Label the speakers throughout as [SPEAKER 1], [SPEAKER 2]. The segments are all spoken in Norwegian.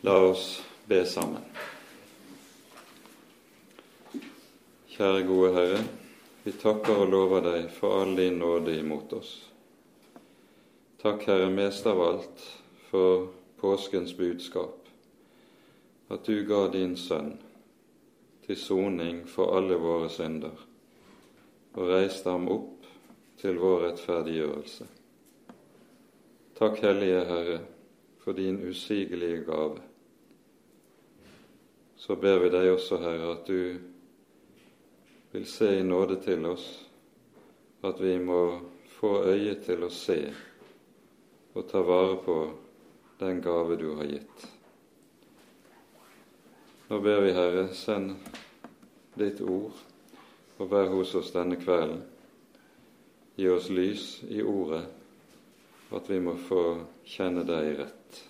[SPEAKER 1] La oss be sammen. Kjære gode Herre, vi takker og lover deg for all din nåde imot oss. Takk, Herre, mest av alt for påskens budskap, at du ga din sønn til soning for alle våre synder, og reiste ham opp til vår rettferdiggjørelse. Takk, Hellige Herre, for din usigelige gave så ber vi deg også, Herre, at du vil se i nåde til oss, at vi må få øye til å se og ta vare på den gave du har gitt. Nå ber vi, Herre, send ditt ord og vær hos oss denne kvelden. Gi oss lys i ordet, at vi må få kjenne deg rett.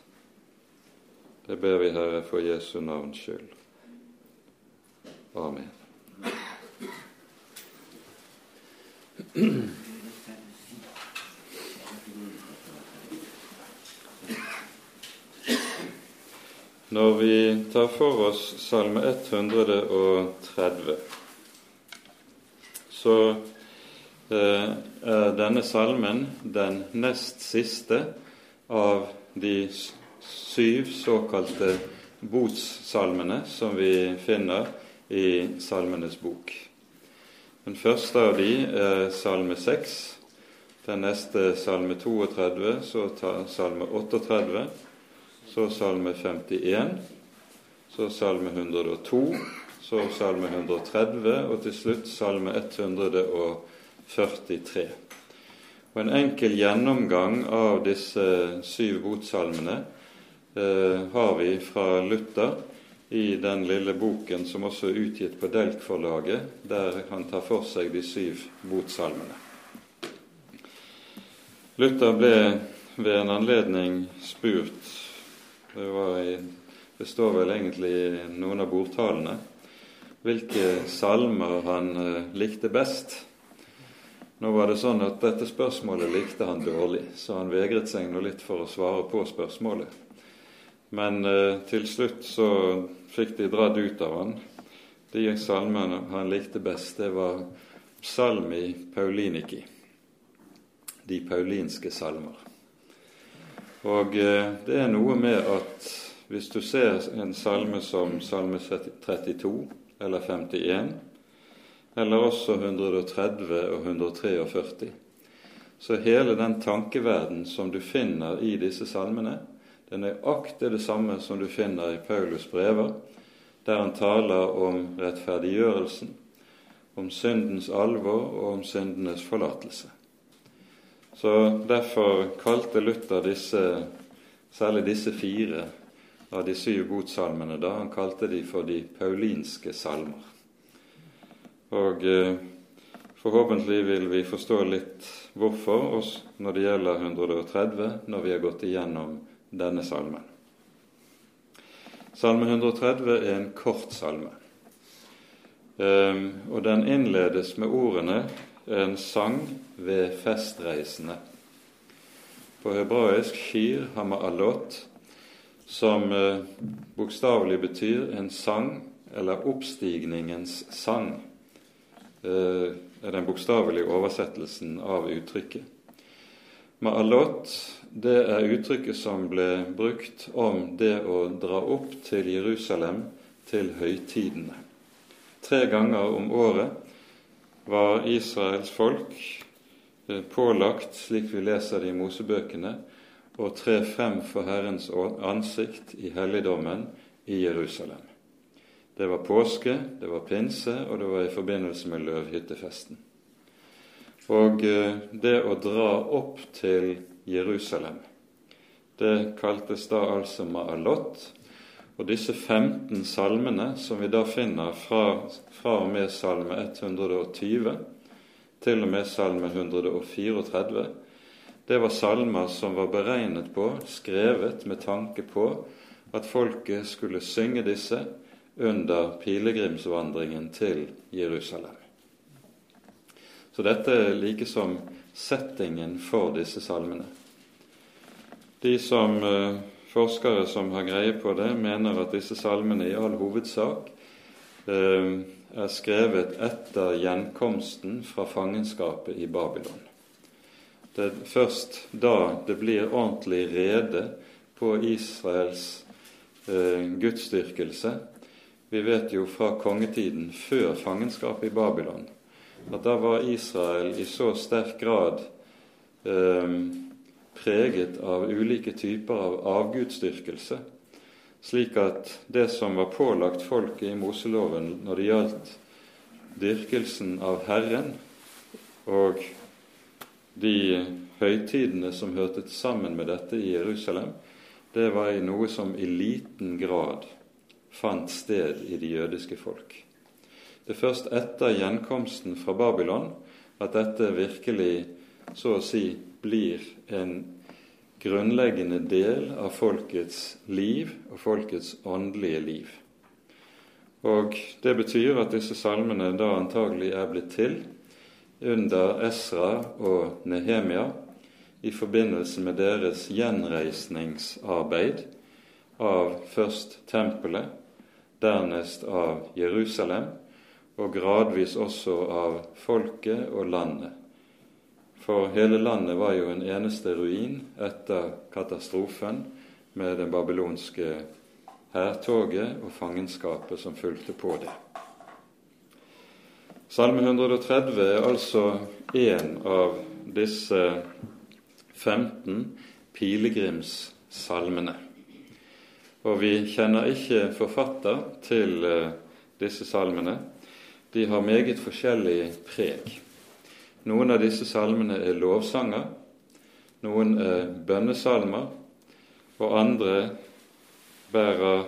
[SPEAKER 1] Det ber vi, Herre, for Jesu navns skyld. Amen. Når vi tar for oss Salme 130, så eh, er denne salmen den nest siste av de syv såkalte botssalmene som vi finner i Salmenes bok. Den første av de er Salme 6, den neste Salme 32, så Salme 38, så Salme 51, så Salme 102, så Salme 130 og til slutt Salme 143. Og En enkel gjennomgang av disse syv botsalmene eh, har vi fra Luther i den lille boken som også er utgitt på Delk-forlaget, der han tar for seg de syv botsalmene. Luther ble ved en anledning spurt det, i, det, står vel egentlig i noen av bordtalene hvilke salmer han uh, likte best. Nå var det sånn at Dette spørsmålet likte han dårlig, så han vegret seg nå litt for å svare på spørsmålet. Men eh, til slutt så fikk de dratt ut av han. De salmene han likte best, det var Psalmi Pauliniki, de paulinske salmer. Og eh, det er noe med at hvis du ser en salme som Salme 32 eller 51, eller også 130 og 143, så hele den tankeverden som du finner i disse salmene, det er nøyaktig det samme som du finner i Paulus brever, der han taler om rettferdiggjørelsen, om syndens alvor og om syndenes forlatelse. Så Derfor kalte Luther disse, særlig disse fire av de syv botsalmene da han kalte de for de paulinske salmer. Og eh, Forhåpentlig vil vi forstå litt hvorfor oss når det gjelder 130, når vi har gått igjennom denne salmen. Salme 130 er en kort salme, ehm, og den innledes med ordene 'en sang ved festreisende'. På hebraisk 'shir hama'alot', som eh, bokstavelig betyr en sang eller oppstigningens sang, eh, er den bokstavelige oversettelsen av uttrykket. Ma'alot det er uttrykket som ble brukt om det å dra opp til Jerusalem til høytidene. Tre ganger om året var Israels folk eh, pålagt, slik vi leser det i Mosebøkene, å tre frem for Herrens ansikt i helligdommen i Jerusalem. Det var påske, det var pinse, og det var i forbindelse med løvhyttefesten. Og eh, det å dra opp til Jerusalem. Det kaltes da altså Ma'alot. Og disse 15 salmene som vi da finner fra, fra og med salme 120 til og med salme 134, det var salmer som var beregnet på, skrevet med tanke på, at folket skulle synge disse under pilegrimsvandringen til Jerusalem. Så dette er like som settingen for disse salmene. De som eh, forskere som har greie på det, mener at disse salmene i all hovedsak eh, er skrevet etter gjenkomsten fra fangenskapet i Babylon. Det er først da det blir ordentlig rede på Israels eh, gudsdyrkelse. Vi vet jo fra kongetiden før fangenskapet i Babylon at da var Israel i så sterk grad eh, preget av ulike typer av avgudsdyrkelse slik at det som var pålagt folket i Moseloven når det gjaldt dyrkelsen av Herren og de høytidene som hørte sammen med dette i Jerusalem, det var i noe som i liten grad fant sted i de jødiske folk. Det er først etter gjenkomsten fra Babylon at dette virkelig, så å si, blir en grunnleggende del av folkets liv og folkets åndelige liv. Og Det betyr at disse salmene da antagelig er blitt til under Esra og Nehemia i forbindelse med deres gjenreisningsarbeid av først tempelet, dernest av Jerusalem, og gradvis også av folket og landet for hele landet var jo en eneste ruin etter katastrofen med det babylonske hærtoget og fangenskapet som fulgte på det. Salme 130 er altså én av disse 15 pilegrimssalmene. Og vi kjenner ikke forfatter til eh, disse salmene. De har meget forskjellig preg. Noen av disse salmene er lovsanger, noen er bønnesalmer, og andre bærer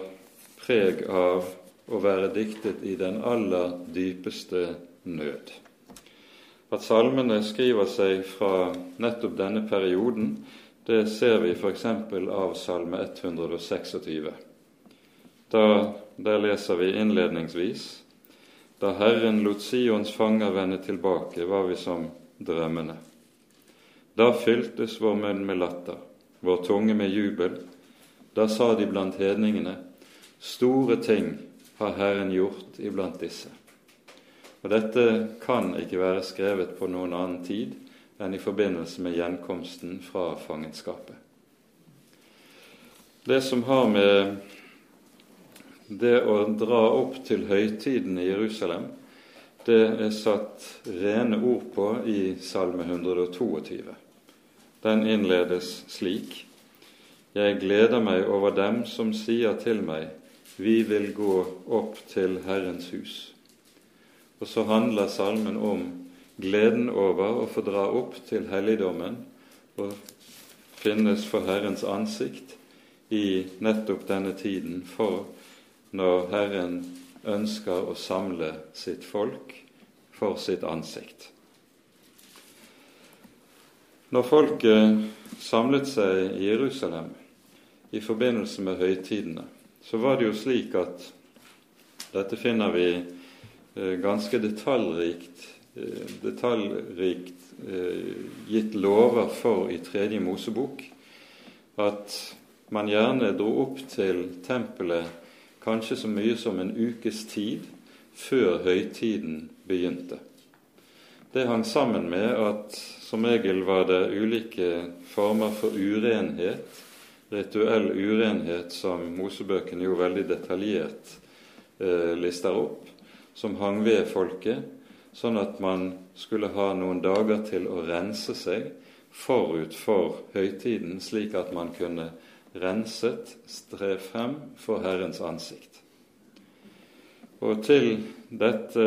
[SPEAKER 1] preg av å være diktet i den aller dypeste nød. At salmene skriver seg fra nettopp denne perioden, det ser vi f.eks. av Salme 126. Da, der leser vi innledningsvis da Herren lot Sions fanger vende tilbake, var vi som drømmene. Da fyltes vår munn med latter, vår tunge med jubel. Da sa de blant hedningene, store ting har Herren gjort iblant disse. Og Dette kan ikke være skrevet på noen annen tid enn i forbindelse med gjenkomsten fra fangenskapet. Det som har med det å dra opp til høytiden i Jerusalem, det er satt rene ord på i Salme 122. Den innledes slik.: Jeg gleder meg over dem som sier til meg, vi vil gå opp til Herrens hus. Og så handler salmen om gleden over å få dra opp til helligdommen og finnes for Herrens ansikt i nettopp denne tiden for når Herren ønsker å samle sitt folk for sitt ansikt. Når folket samlet seg i Jerusalem i forbindelse med høytidene, så var det jo slik at dette finner vi eh, ganske detaljrikt, eh, detaljrikt eh, gitt lover for i Tredje Mosebok, at man gjerne dro opp til tempelet kanskje så mye som en ukes tid før høytiden begynte. Det hang sammen med at som regel var det ulike former for urenhet, rituell urenhet, som Mosebøkene jo veldig detaljert eh, lister opp, som hang ved folket, sånn at man skulle ha noen dager til å rense seg forut for høytiden, slik at man kunne renset strev frem for Herrens ansikt. Og til dette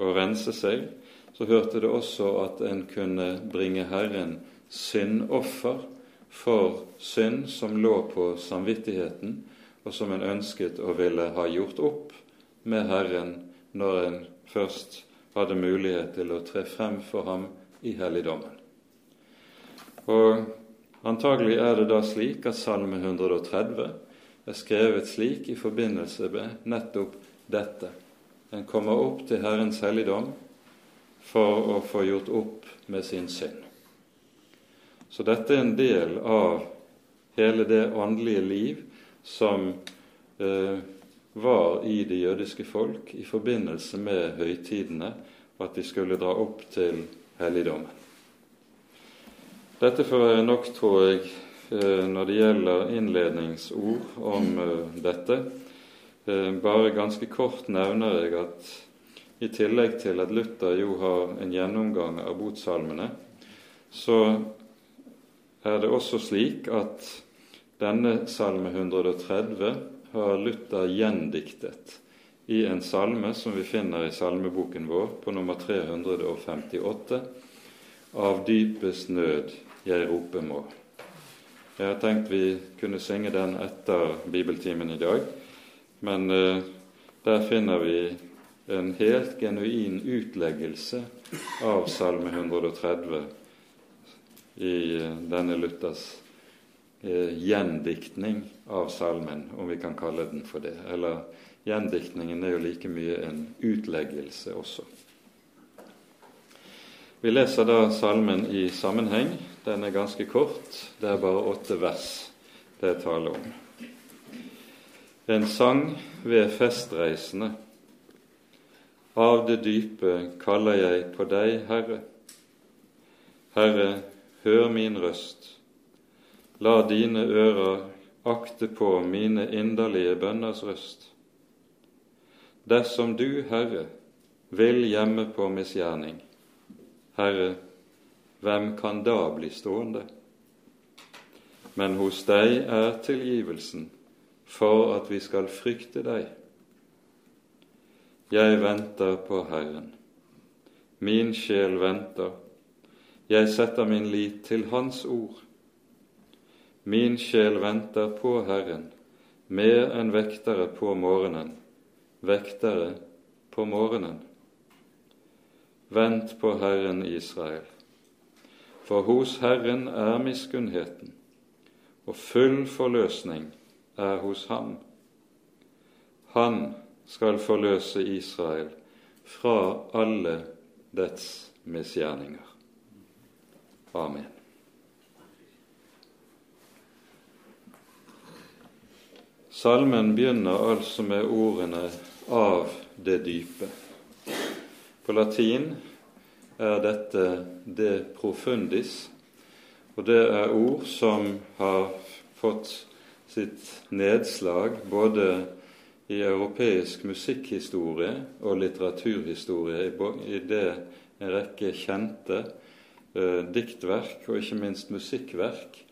[SPEAKER 1] å rense seg så hørte det også at en kunne bringe Herren syndoffer for synd som lå på samvittigheten, og som en ønsket å ville ha gjort opp med Herren når en først hadde mulighet til å tre frem for ham i helligdommen. Og Antagelig er det da slik at Salme 130 er skrevet slik i forbindelse med nettopp dette. En kommer opp til Herrens helligdom for å få gjort opp med sin synd. Så dette er en del av hele det åndelige liv som eh, var i det jødiske folk i forbindelse med høytidene, og at de skulle dra opp til helligdommen. Dette får være nok, tror jeg, eh, når det gjelder innledningsord om eh, dette. Eh, bare ganske kort nevner jeg at i tillegg til at Luther jo har en gjennomgang av botsalmene, så er det også slik at denne salme 130 har Luther gjendiktet i en salme som vi finner i salmeboken vår på nummer 358, Av dypest nød jeg rope må. Jeg har tenkt vi kunne synge den etter bibeltimen i dag, men uh, der finner vi en helt genuin utleggelse av Salme 130 i uh, denne Luthers uh, gjendiktning av salmen, om vi kan kalle den for det. Eller gjendiktningen er jo like mye en utleggelse også. Vi leser da salmen i sammenheng. Den er ganske kort. Det er bare åtte vers det er tale om. En sang ved festreisende. Av det dype kaller jeg på deg, Herre. Herre, hør min røst. La dine ører akte på mine inderlige bønners røst. Dersom du, Herre, vil gjemme på misgjerning, Herre, hvem kan da bli stående? Men hos deg er tilgivelsen for at vi skal frykte deg. Jeg venter på Herren. Min sjel venter. Jeg setter min lit til Hans ord. Min sjel venter på Herren, mer enn vektere på morgenen, vektere på morgenen. Vent på Herren Israel, for hos Herren er miskunnheten, og full forløsning er hos ham. Han skal forløse Israel fra alle dets misgjerninger. Amen. Salmen begynner altså med ordene 'av det dype'. På latin er dette 'de profundis', og det er ord som har fått sitt nedslag både i europeisk musikkhistorie og litteraturhistorie, i det en rekke kjente eh, diktverk og ikke minst musikkverk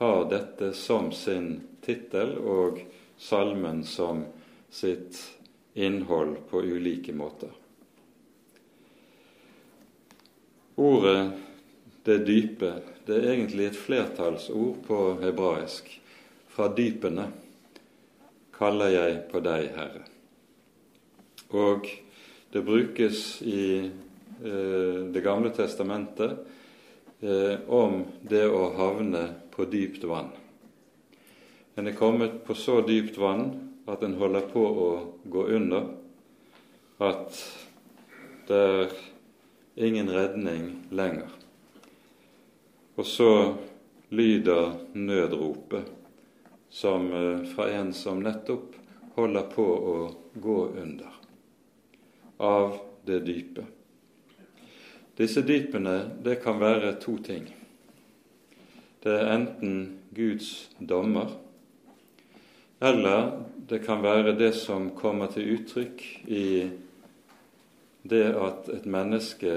[SPEAKER 1] har dette som sin tittel og salmen som sitt innhold på ulike måter. Ordet 'det dype' det er egentlig et flertallsord på hebraisk. Fra dypene kaller jeg på deg, Herre. Og det brukes i eh, Det gamle testamentet eh, om det å havne på dypt vann. En er kommet på så dypt vann at en holder på å gå under, at det er ingen redning lenger. Og så lyder nødropet som eh, fra en som nettopp holder på å gå under, av det dype. Disse dypene, det kan være to ting. Det er enten Guds dommer, eller det kan være det som kommer til uttrykk i det at et menneske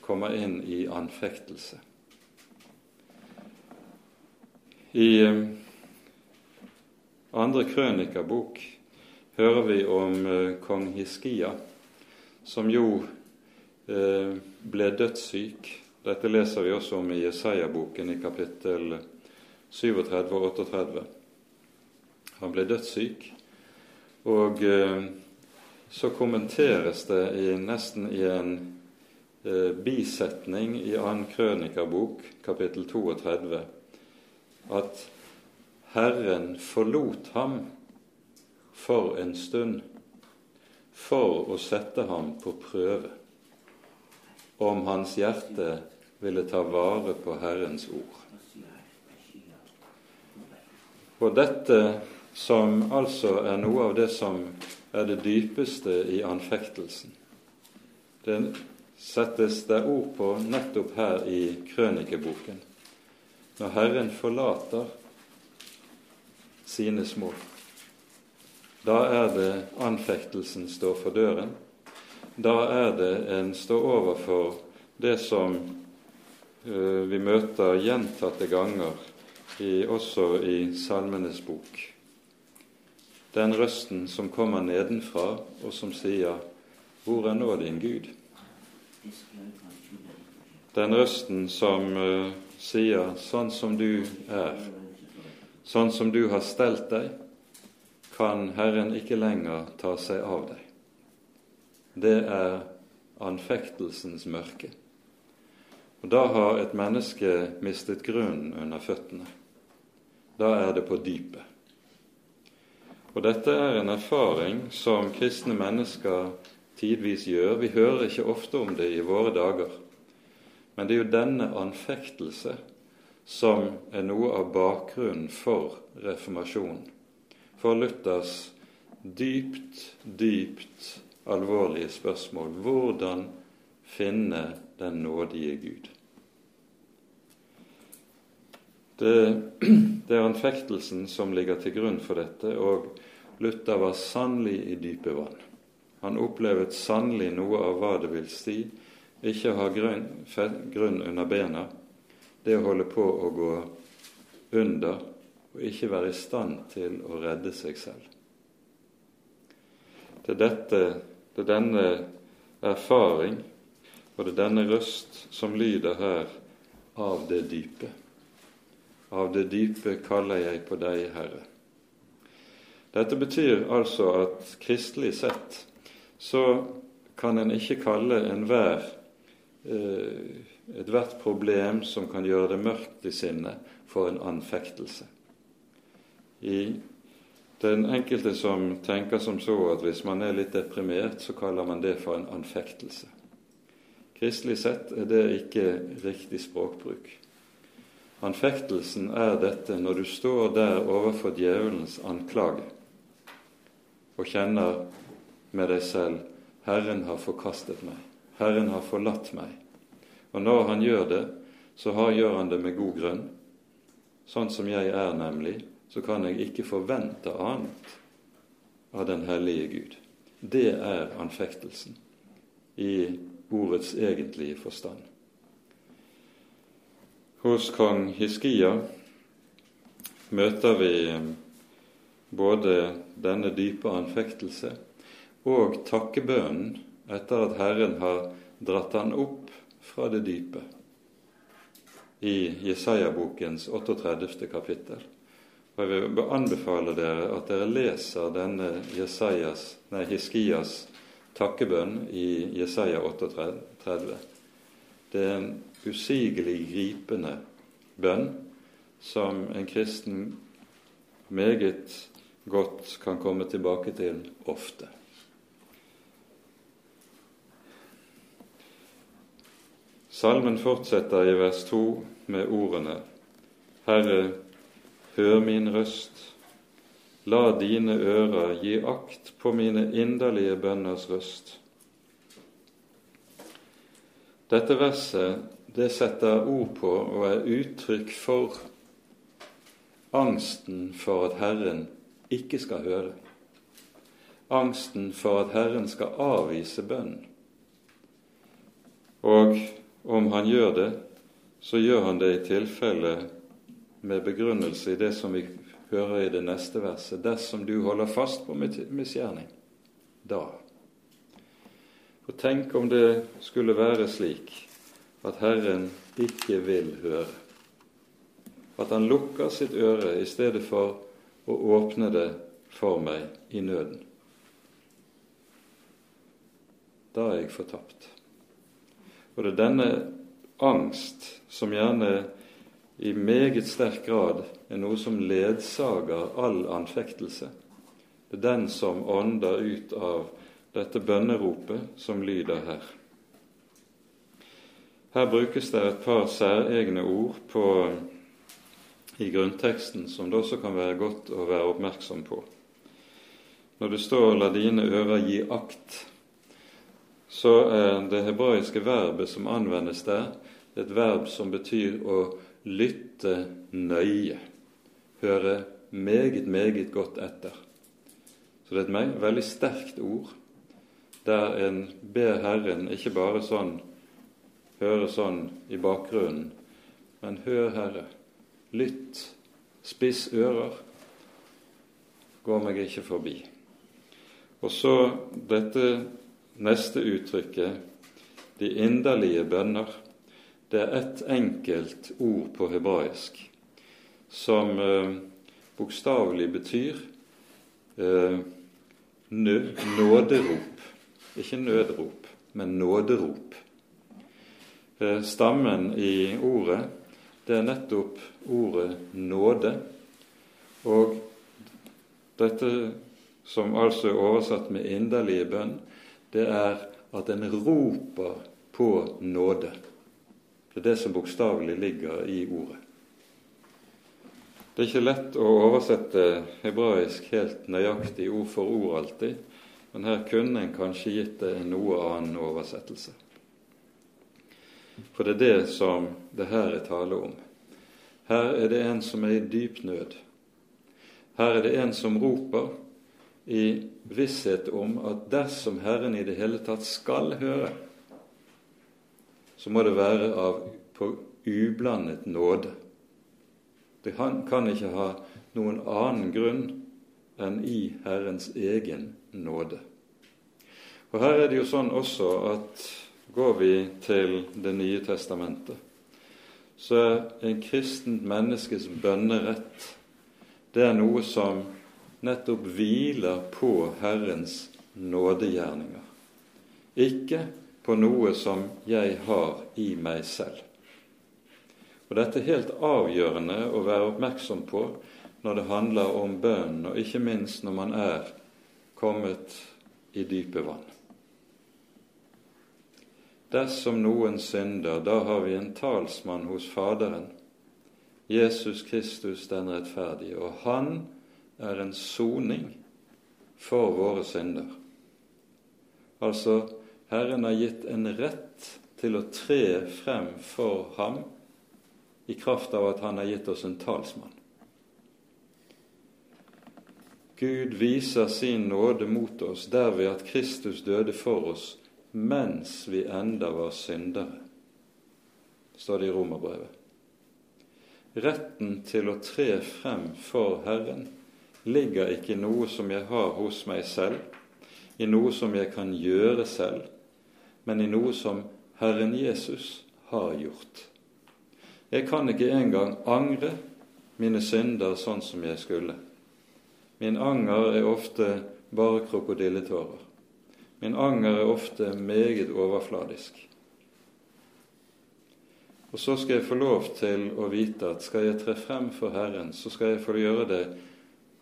[SPEAKER 1] kommer inn i anfektelse. I eh, andre krønikerbok hører vi om eh, kong Hiskia, som jo eh, ble dødssyk. Dette leser vi også om i Jesaja-boken i kapittel 37 og 38. Han ble dødssyk. Og så kommenteres det i, nesten i en eh, bisetning i 2. krønikabok, kapittel 32, at Herren forlot ham for en stund for å sette ham på prøve om hans hjerte ville ta vare på Herrens ord. Og dette som altså er noe av det som er det dypeste i anfektelsen. Det settes det ord på nettopp her i krønikeboken. Når Herren forlater sine små. Da er det anfektelsen står for døren. Da er det en står overfor det som uh, vi møter gjentatte ganger i, også i Salmenes bok. Den røsten som kommer nedenfra, og som sier 'Hvor er nå din Gud?' Den røsten som uh, sier 'Sånn som du er, sånn som du har stelt deg, kan Herren ikke lenger ta seg av deg'. Det er anfektelsens mørke. Og Da har et menneske mistet grunnen under føttene. Da er det på dypet. Og dette er en erfaring som kristne mennesker tidvis gjør. Vi hører ikke ofte om det i våre dager. Men det er jo denne anfektelse som er noe av bakgrunnen for reformasjonen. For Luthers dypt, dypt alvorlige spørsmål hvordan finne den nådige Gud. Det, det, er anfektelsen som ligger til grunn for dette, og Luther var sannelig i dype vann. Han opplevet sannelig noe av hva det vil si ikke ha grunn, grunn under bena, det å holde på å gå under og ikke være i stand til å redde seg selv. Det er, dette, det er denne erfaring og det er denne røst som lyder her av det dype. Av det dype kaller jeg på deg, Herre. Dette betyr altså at kristelig sett så kan en ikke kalle enhver eh, ethvert problem som kan gjøre det mørkt i sinnet, for en anfektelse. I den enkelte som tenker som så at hvis man er litt deprimert, så kaller man det for en anfektelse. Kristelig sett er det ikke riktig språkbruk. Anfektelsen er dette når du står der overfor djevelens anklage og kjenner med deg selv 'Herren har forkastet meg. Herren har forlatt meg.' Og når han gjør det, så har, gjør han det med god grunn. Sånn som jeg er, nemlig, så kan jeg ikke forvente annet av den hellige Gud. Det er anfektelsen i ordets egentlige forstand. Hos kong Hiskia møter vi både denne dype anfektelse og takkebønnen etter at Herren har dratt han opp fra det dype i Jesaja-bokens 38. kapittel. Og Jeg vil anbefale dere at dere leser denne Jesajas, nei, Hiskias takkebønn i Jesaja 38. Det er en usigelig gripende bønn som en kristen meget godt kan komme tilbake til ofte. Salmen fortsetter i vers 2 med ordene Herre, hør min røst La dine ører gi akt på mine inderlige bønners røst. Dette verset det setter ord på og er uttrykk for angsten for at Herren ikke skal høre. Angsten for at Herren skal avvise bønnen. Og om han gjør det, så gjør han det i tilfelle med begrunnelse i det som vi hører i det neste verset dersom du holder fast på misgjerning, da. Og tenk om det skulle være slik at Herren ikke vil høre. At han lukker sitt øre i stedet for å åpne det for meg i nøden. Da er jeg fortapt. Og det er denne angst som gjerne i meget sterk grad er noe som ledsager all anfektelse. Det er den som ånder ut av dette bønneropet som lyder her. Her brukes det et par særegne ord på i grunnteksten som det også kan være godt å være oppmerksom på. Når det står 'la dine ører gi akt', så er det hebraiske verbet som anvendes der, et verb som betyr å lytte nøye, høre meget, meget godt etter. Så det er et veldig sterkt ord, der en ber Herren ikke bare sånn høre sånn i bakgrunnen, men hør, Herre, lytt, spiss ører, gå meg ikke forbi. Og så dette neste uttrykket, de inderlige bønner. Det er ett enkelt ord på hebraisk som eh, bokstavelig betyr eh, nåderop. Ikke nødrop, men nåderop. Eh, stammen i ordet, det er nettopp ordet nåde. Og dette som altså er oversatt med inderlige bønn, det er at en roper på nåde. Det er det som bokstavelig ligger i ordet. Det er ikke lett å oversette hebraisk helt nøyaktig ord for ord alltid, men her kunne en kanskje gitt det en noe annen oversettelse. For det er det som det her er tale om. Her er det en som er i dyp nød. Her er det en som roper i visshet om at dersom Herren i det hele tatt skal høre, så må det være av på ublandet nåde. Det kan ikke ha noen annen grunn enn i Herrens egen nåde. Og Her er det jo sånn også at går vi til Det nye testamentet, så er en kristent menneskes bønnerett det er noe som nettopp hviler på Herrens nådegjerninger. Ikke på noe som jeg har i meg selv. Og Dette er helt avgjørende å være oppmerksom på når det handler om bønn, og ikke minst når man er kommet i dype vann. Dersom noen synder, da har vi en talsmann hos Faderen, Jesus Kristus den rettferdige, og han er en soning for våre synder. Altså, Herren har gitt en rett til å tre frem for ham i kraft av at han har gitt oss en talsmann. Gud viser sin nåde mot oss derved at Kristus døde for oss mens vi enda var syndere, står det i Romerbrevet. Retten til å tre frem for Herren ligger ikke i noe som jeg har hos meg selv, i noe som jeg kan gjøre selv, men i noe som Herren Jesus har gjort. Jeg kan ikke engang angre mine synder sånn som jeg skulle. Min anger er ofte bare krokodilletårer. Min anger er ofte meget overfladisk. Og så skal jeg få lov til å vite at skal jeg tre frem for Herren, så skal jeg få gjøre det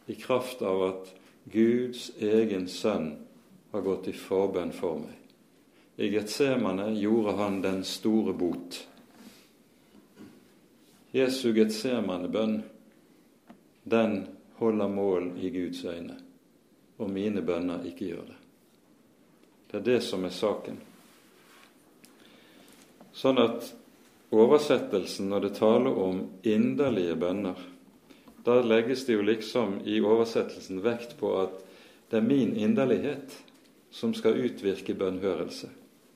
[SPEAKER 1] i kraft av at Guds egen sønn har gått i forbønn for meg. I Getsemane gjorde han den store bot. Jesu Getsemane-bønn, den holder mål i Guds øyne, og mine bønner ikke gjør det. Det er det som er saken. Sånn at oversettelsen, når det taler om inderlige bønner, da legges det jo liksom i oversettelsen vekt på at det er min inderlighet som skal utvirke bønnhørelse.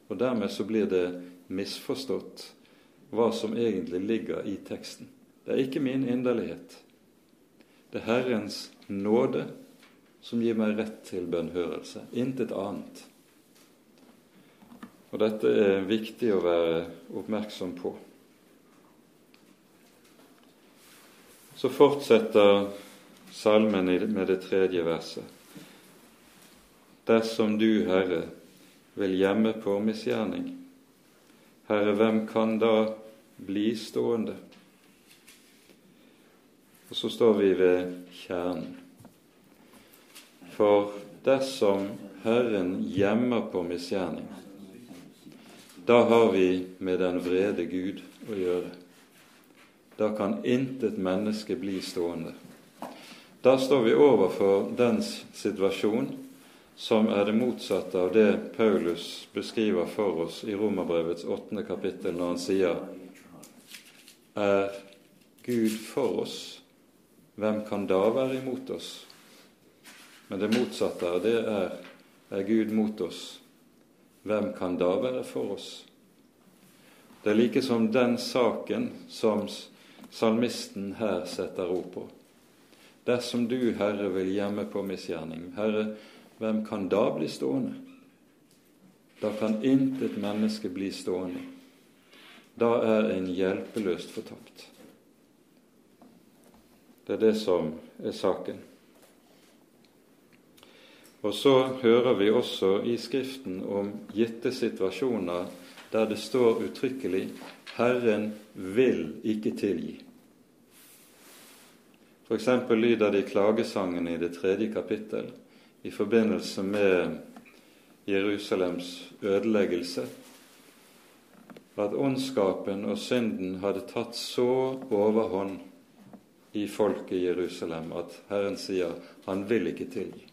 [SPEAKER 1] Og dermed så blir det misforstått hva som egentlig ligger i teksten. Det er ikke min inderlighet. Det er Herrens nåde som gir meg rett til bønnhørelse. Intet annet. Og dette er viktig å være oppmerksom på. Så fortsetter salmen med det tredje verset. Dersom du, Herre, vil gjemme på misgjerning, Herre, hvem kan da bli stående? Og så står vi ved kjernen. For dersom Herren gjemmer på misgjerning, da har vi med den vrede Gud å gjøre. da kan intet menneske bli stående. Da står vi overfor den situasjon som er det motsatte av det Paulus beskriver for oss i Romerbrevets åttende kapittel, når han sier Er Gud for oss, hvem kan da være imot oss? Men det motsatte av det er Er Gud mot oss, hvem kan da være for oss? Det er like som den saken som salmisten her setter ord på. Dersom du, Herre, vil gjemme på misgjerning, Herre, hvem kan da bli stående? Da kan intet menneske bli stående. Da er en hjelpeløst fortapt. Det er det som er saken. Og så hører vi også i Skriften om gitte situasjoner der det står uttrykkelig 'Herren vil ikke tilgi'. F.eks. lyder det i klagesangene i det tredje kapittel i forbindelse med Jerusalems ødeleggelse at ondskapen og synden hadde tatt så overhånd i folket i Jerusalem at Herren sier han vil ikke tilgi.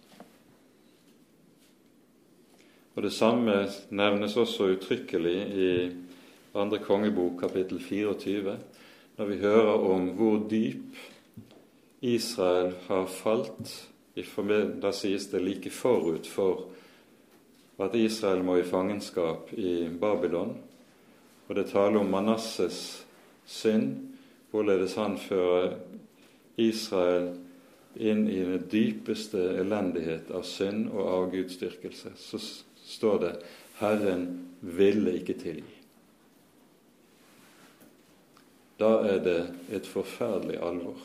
[SPEAKER 1] Og Det samme nevnes også uttrykkelig i andre kongebok kapittel 24, når vi hører om hvor dyp Israel har falt. Da sies det like forut for at Israel må i fangenskap i Babylon. Og det taler om Manasses synd, hvorledes han fører Israel inn i den dypeste elendighet av synd og avgudsdyrkelse. Så står det 'Herren ville ikke tilgi'. Da er det et forferdelig alvor.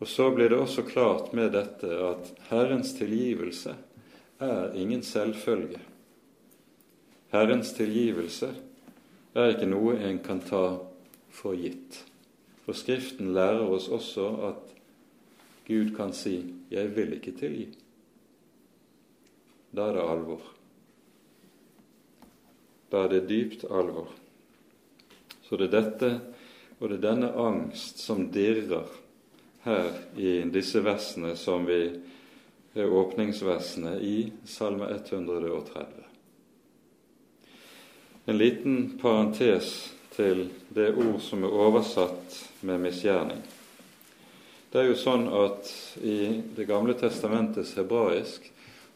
[SPEAKER 1] Og Så blir det også klart med dette at Herrens tilgivelse er ingen selvfølge. Herrens tilgivelse er ikke noe en kan ta for gitt. For Skriften lærer oss også at Gud kan si 'Jeg vil ikke tilgi'. Da er det alvor. Da er det dypt alvor. Så det er dette og det er denne angst som dirrer her i disse versene som vi er åpningsversene i Salme 130. En liten parentes til det ord som er oversatt med misgjerning. Det er jo sånn at i Det gamle testamentets hebraisk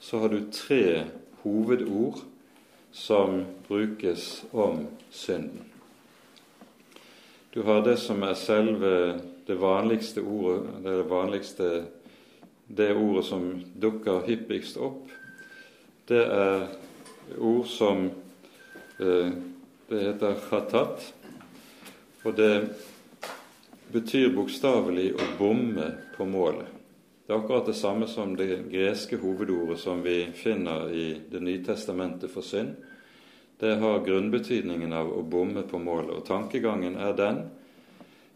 [SPEAKER 1] så har du tre hovedord som brukes om synden. Du har det som er selve det vanligste ordet, det vanligste det ordet som dukker hyppigst opp. Det er ord som eh, Det heter khatat, og det betyr bokstavelig å bomme på målet. Det er akkurat det samme som det greske hovedordet som vi finner i Det nye testamentet for synd. Det har grunnbetydningen av å bomme på målet. Og tankegangen er den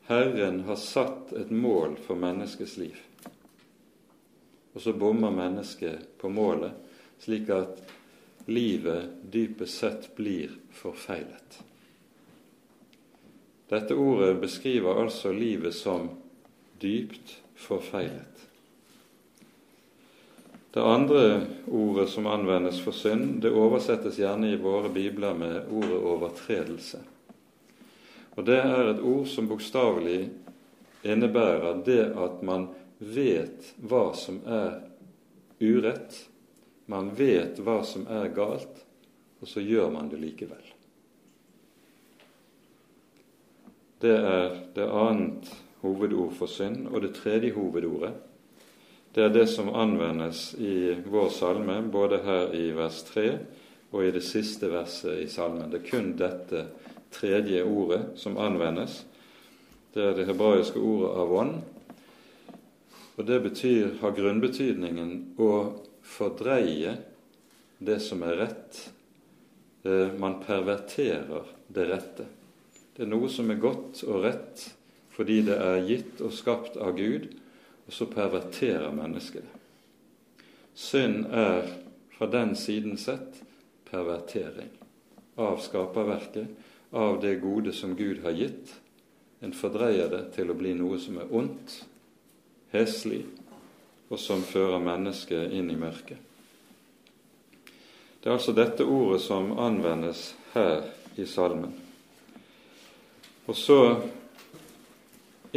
[SPEAKER 1] Herren har satt et mål for menneskets liv. Og så bommer mennesket på målet, slik at livet dypest sett blir forfeilet. Dette ordet beskriver altså livet som dypt forfeilet. Det andre ordet som anvendes for synd, det oversettes gjerne i våre bibler med ordet overtredelse. Og Det er et ord som bokstavelig innebærer det at man vet hva som er urett, man vet hva som er galt, og så gjør man det likevel. Det er det annet hovedord for synd. Og det tredje hovedordet, det er det som anvendes i vår salme, både her i vers 3 og i det siste verset i salmen. Det er kun dette tredje ordet som anvendes. Det er det hebraiske ordet avon. Og det betyr, har grunnbetydningen å fordreie det som er rett. Eh, man perverterer det rette. Det er noe som er godt og rett fordi det er gitt og skapt av Gud, og så perverterer mennesket det. Synd er fra den siden sett pervertering av skaperverket, av det gode som Gud har gitt, en fordreier det til å bli noe som er ondt, heslig, og som fører mennesket inn i mørket. Det er altså dette ordet som anvendes her i salmen. Og så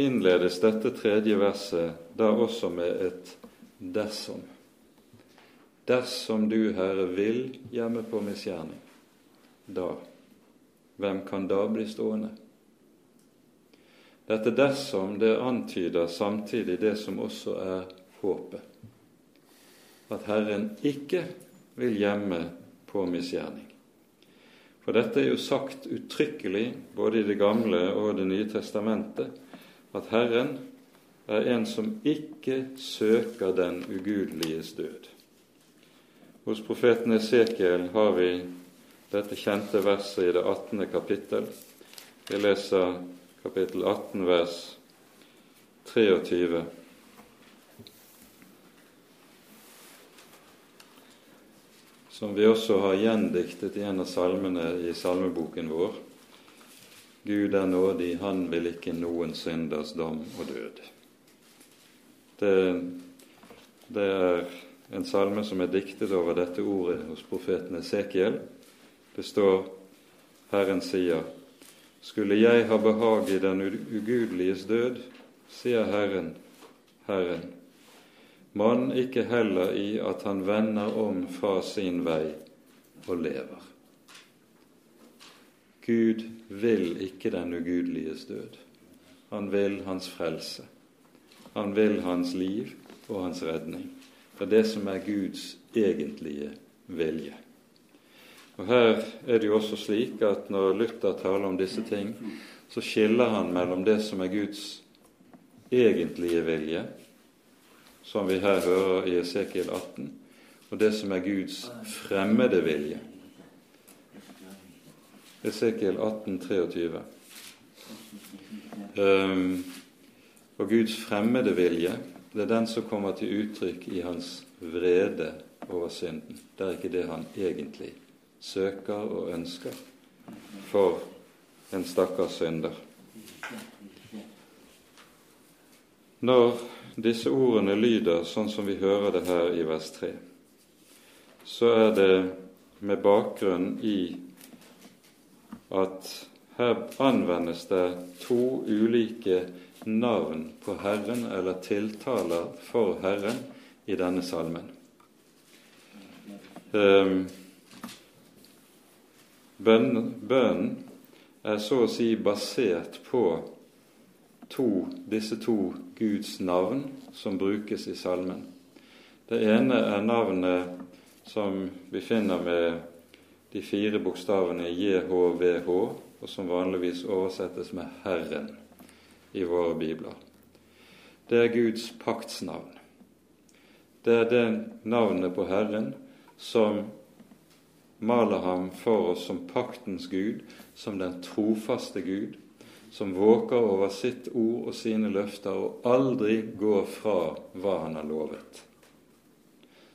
[SPEAKER 1] innledes dette tredje verset da også med et 'dersom'. Dersom du, Herre, vil hjemme på misgjerning, da, hvem kan da bli stående? Dette dersom det antyder samtidig det som også er håpet. At Herren ikke vil gjemme på misgjerning. For dette er jo sagt uttrykkelig både i Det gamle og Det nye testamentet, at Herren er en som ikke søker den ugudeliges død. Hos profeten Esekiel har vi dette kjente verset i det 18. kapittel. Vi leser kapittel 18, vers 23. som vi også har gjendiktet i en av salmene i salmeboken vår. Gud er nådig, han vil ikke noen synders dom og død. Det, det er en salme som er diktet over dette ordet hos profeten Esekiel. Det står Herren sier, skulle jeg ha behag i den ugudeliges død, sier Herren, Herren, mann ikke heller i at han vender om fra sin vei og lever. Gud vil ikke den ugudeliges død. Han vil hans frelse. Han vil hans liv og hans redning. Det er det som er Guds egentlige vilje. Og Her er det jo også slik at når Luther taler om disse ting, så skiller han mellom det som er Guds egentlige vilje, som vi her hører i Esekiel 18, og det som er Guds fremmede vilje. Esekiel 18, 23. Um, og Guds fremmede vilje, det er den som kommer til uttrykk i hans vrede over synden. Det er ikke det han egentlig søker og ønsker for en stakkars synder. Når disse ordene lyder sånn som vi hører det her i vers 3, så er det med bakgrunn i at her anvendes det to ulike navn på Herren, eller tiltaler for Herren, i denne salmen. Ehm, bønnen er så å si basert på to, disse to Guds navn som brukes i salmen. Det ene er navnet som vi finner med de fire bokstavene JHVH, og som vanligvis oversettes med Herren i våre bibler. Det er Guds paktsnavn. Det er det navnet på Herren som maler ham for oss som paktens Gud, som den trofaste Gud, som våker over sitt ord og sine løfter og aldri går fra hva han har lovet.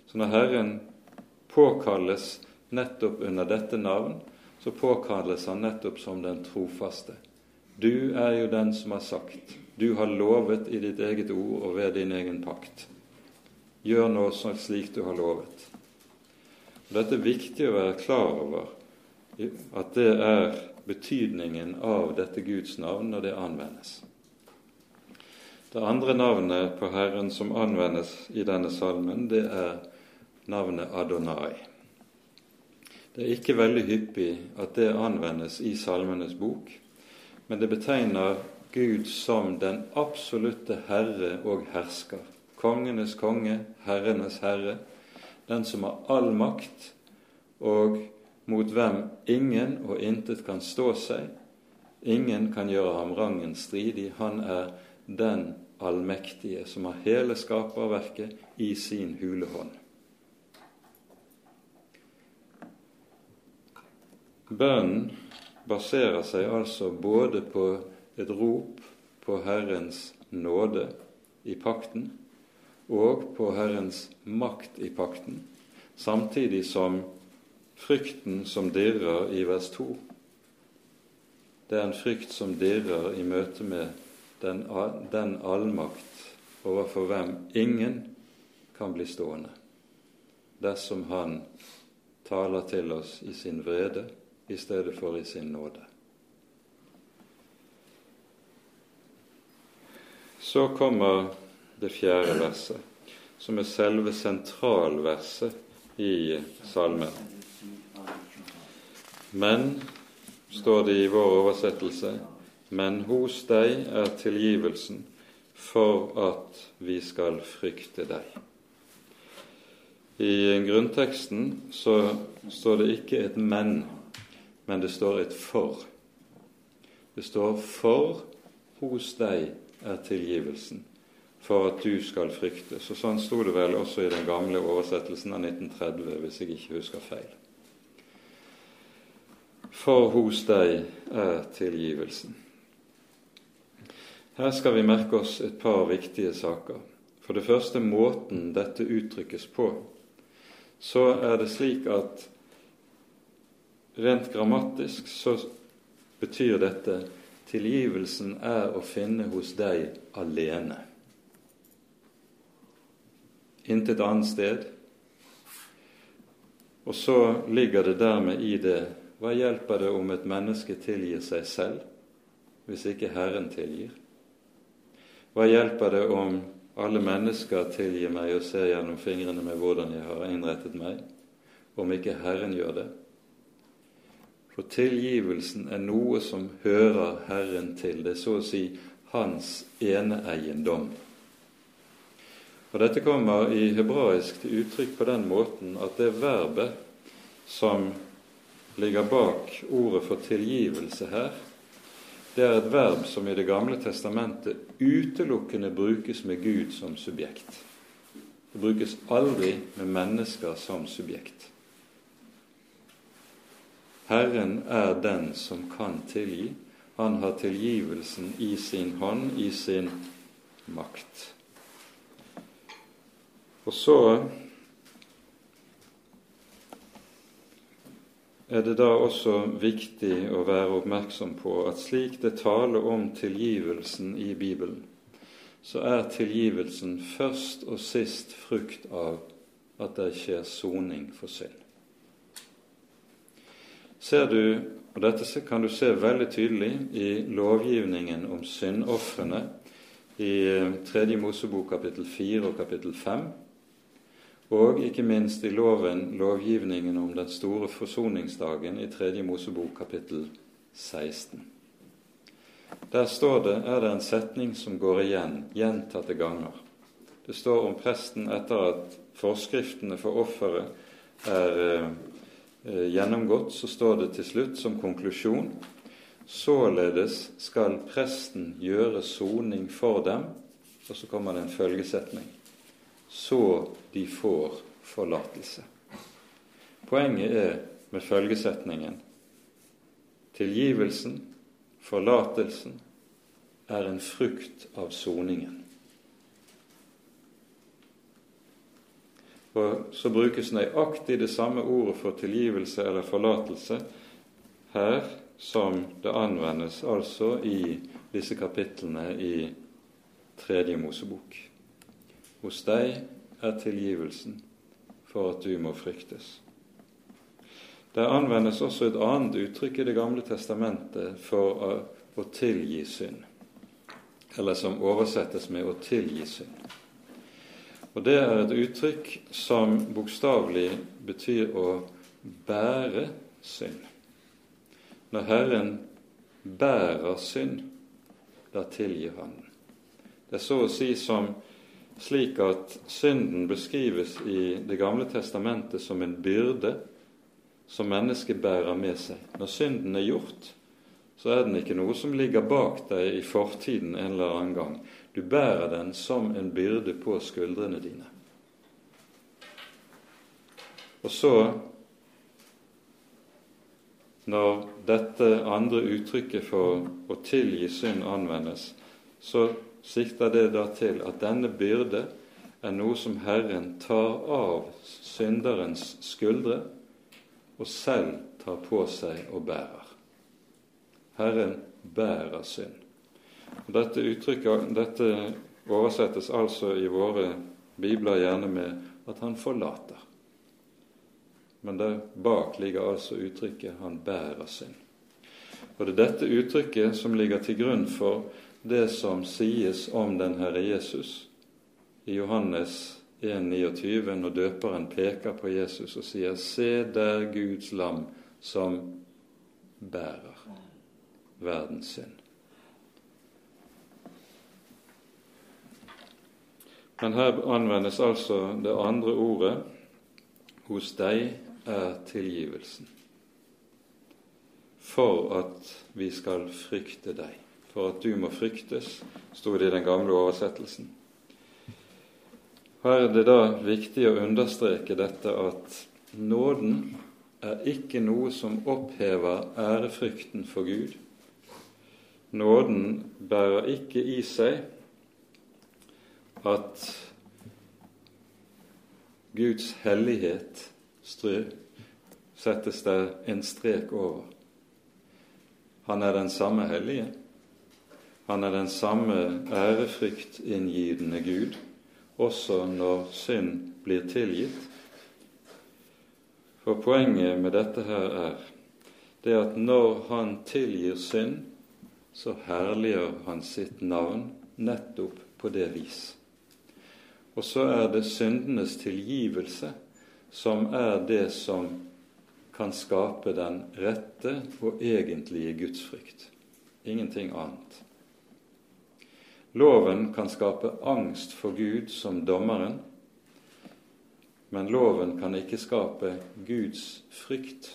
[SPEAKER 1] Så når Herren påkalles nettopp under dette navn, så påkalles han nettopp som den trofaste. Du er jo den som har sagt, du har lovet i ditt eget ord og ved din egen pakt. Gjør nå slik du har lovet. Dette er viktig å være klar over, at det er betydningen av dette Guds navn når det anvendes. Det andre navnet på Herren som anvendes i denne salmen, det er navnet Adonai. Det er ikke veldig hyppig at det anvendes i Salmenes bok, men det betegner Gud som den absolutte herre og hersker. Kongenes konge, herrenes herre, den som har all makt og mot hvem ingen og intet kan stå seg. Ingen kan gjøre ham rangen stridig. Han er den allmektige som har hele skaperverket i sin hule Bønnen baserer seg altså både på et rop på Herrens nåde i pakten og på Herrens makt i pakten, samtidig som frykten som dirrer i vers 2. det er en frykt som dirrer i møte med den, den allmakt overfor hvem ingen kan bli stående, dersom han taler til oss i sin vrede i stedet for i sin nåde. Så kommer det fjerde verset, som er selve sentralverset i salmen. Men, står det i vår oversettelse, men hos deg er tilgivelsen for at vi skal frykte deg. I grunnteksten så står det ikke et 'men', men det står et 'for'. Det står 'for hos deg er tilgivelsen' for at du skal frykte. Så sånn sto det vel også i den gamle oversettelsen av 1930, hvis jeg ikke husker feil. For hos deg er tilgivelsen. Her skal vi merke oss et par viktige saker. For det første måten dette uttrykkes på. Så er det slik at rent grammatisk så betyr dette tilgivelsen er å finne hos deg alene intet annet sted. Og så ligger det dermed i det hva hjelper det om et menneske tilgir seg selv hvis ikke Herren tilgir? Hva hjelper det om alle mennesker tilgir meg og ser gjennom fingrene med hvordan jeg har innrettet meg, om ikke Herren gjør det? For tilgivelsen er noe som hører Herren til. Det er så å si hans eneeiendom. Og Dette kommer i hebraisk til uttrykk på den måten at det verbet som ligger bak ordet for tilgivelse her, det er et verb som i Det gamle testamentet utelukkende brukes med Gud som subjekt. Det brukes aldri med mennesker som subjekt. Herren er den som kan tilgi. Han har tilgivelsen i sin hånd, i sin makt. Og så er det da også viktig å være oppmerksom på at slik det taler om tilgivelsen i Bibelen, så er tilgivelsen først og sist frukt av at det skjer soning for synd. Ser du, og Dette kan du se veldig tydelig i lovgivningen om syndofrene i 3. Mosebok kapittel 4 og kapittel 5 og ikke minst i loven, lovgivningen om den store forsoningsdagen i 3. Mosebok kapittel 16. Der står det, er det en setning som går igjen gjentatte ganger. Det står om presten etter at forskriftene for offeret er eh, gjennomgått, så står det til slutt som konklusjon Således skal presten gjøre soning for dem, og så kommer det en følgesetning så de får forlatelse. Poenget er med følgesetningen tilgivelsen, forlatelsen, er en frukt av soningen. Og Så brukes nøyaktig det samme ordet for tilgivelse eller forlatelse her som det anvendes altså i disse kapitlene i Tredje Mosebok. Hos deg er tilgivelsen for at du må fryktes. Der anvendes også et annet uttrykk i Det gamle testamentet for å tilgi synd, eller som oversettes med 'å tilgi synd'. Og Det er et uttrykk som bokstavelig betyr å bære synd. Når Herren bærer synd, da tilgir Han den. Det er så å si som slik at synden beskrives i Det gamle testamentet som en byrde som mennesket bærer med seg. Når synden er gjort, så er den ikke noe som ligger bak deg i fortiden en eller annen gang. Du bærer den som en byrde på skuldrene dine. Og så, når dette andre uttrykket for å tilgi synd anvendes, så sikter det da til at denne byrde er noe som Herren tar av synderens skuldre og selv tar på seg og bærer. Herren bærer synd. Dette, uttrykket, dette oversettes altså i våre bibler gjerne med at han forlater. Men der bak ligger altså uttrykket 'han bærer synd'. Og det er dette uttrykket som ligger til grunn for det som sies om den Herre Jesus i Johannes 1,29, når døperen peker på Jesus og sier 'Se der Guds lam som bærer verdens synd'. Men her anvendes altså det andre ordet 'hos deg er tilgivelsen'. For at vi skal frykte deg. For at du må fryktes, sto det i den gamle oversettelsen. Her er det da viktig å understreke dette at nåden er ikke noe som opphever ærefrykten for Gud. Nåden bærer ikke i seg at Guds hellighet settes der en strek over. Han er den samme hellige. Han er den samme ærefryktinngivende Gud, også når synd blir tilgitt. For poenget med dette her er det at når han tilgir synd, så herliggjør han sitt navn nettopp på det vis. Og så er det syndenes tilgivelse som er det som kan skape den rette og egentlige gudsfrykt. Ingenting annet. Loven kan skape angst for Gud som dommeren, men loven kan ikke skape Guds frykt,